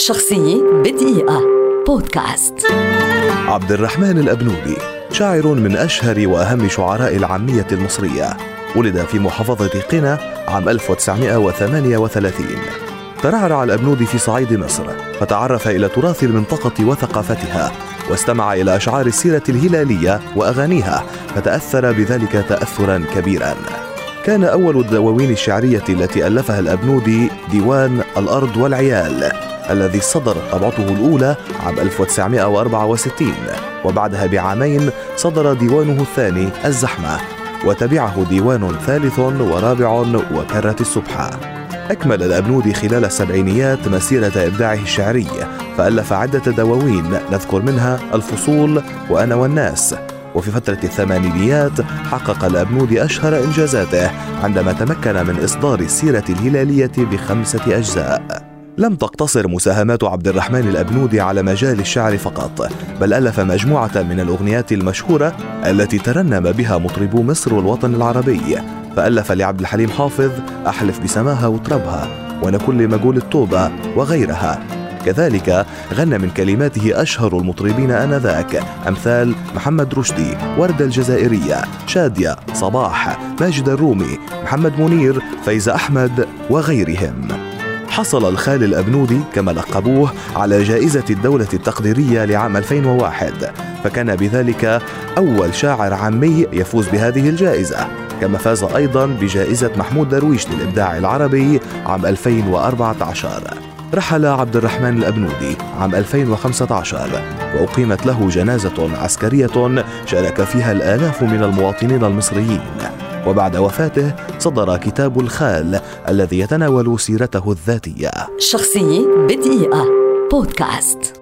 شخصية بدقيقة. بودكاست. عبد الرحمن الأبنودي شاعر من أشهر وأهم شعراء العامية المصرية ولد في محافظة قنا عام 1938 ترعرع الأبنودي في صعيد مصر فتعرف إلى تراث المنطقة وثقافتها واستمع إلى أشعار السيرة الهلالية وأغانيها فتأثر بذلك تأثرا كبيرا. كان أول الدواوين الشعرية التي ألفها الأبنودي ديوان الأرض والعيال الذي صدر طبعته الأولى عام 1964 وبعدها بعامين صدر ديوانه الثاني الزحمة وتبعه ديوان ثالث ورابع وكرة السبحة أكمل الأبنودي خلال السبعينيات مسيرة إبداعه الشعري فألف عدة دواوين نذكر منها الفصول وأنا والناس. وفي فترة الثمانينيات حقق الأبنودي أشهر إنجازاته عندما تمكن من إصدار السيرة الهلالية بخمسة أجزاء. لم تقتصر مساهمات عبد الرحمن الأبنودي على مجال الشعر فقط بل ألف مجموعة من الأغنيات المشهورة التي ترنم بها مطربو مصر والوطن العربي. فألف لعبد الحليم حافظ أحلف بسماها وتربها وأنا كل ما أقول التوبة وغيرها. كذلك غنى من كلماته أشهر المطربين آنذاك. أمثال محمد رشدي وردة الجزائرية شادية صباح ماجد الرومي محمد منير فايزة أحمد وغيرهم. حصل الخال الأبنودي كما لقبوه على جائزة الدولة التقديرية لعام 2001 فكان بذلك أول شاعر عامي يفوز بهذه الجائزة. كما فاز أيضا بجائزة محمود درويش للإبداع العربي عام 2014 رحل عبد الرحمن الأبنودي عام 2015 وأقيمت له جنازة عسكرية شارك فيها الآلاف من المواطنين المصريين. وبعد وفاته صدر كتاب الخال الذي يتناول سيرته الذاتية. شخصية بدقيقة. بودكاست.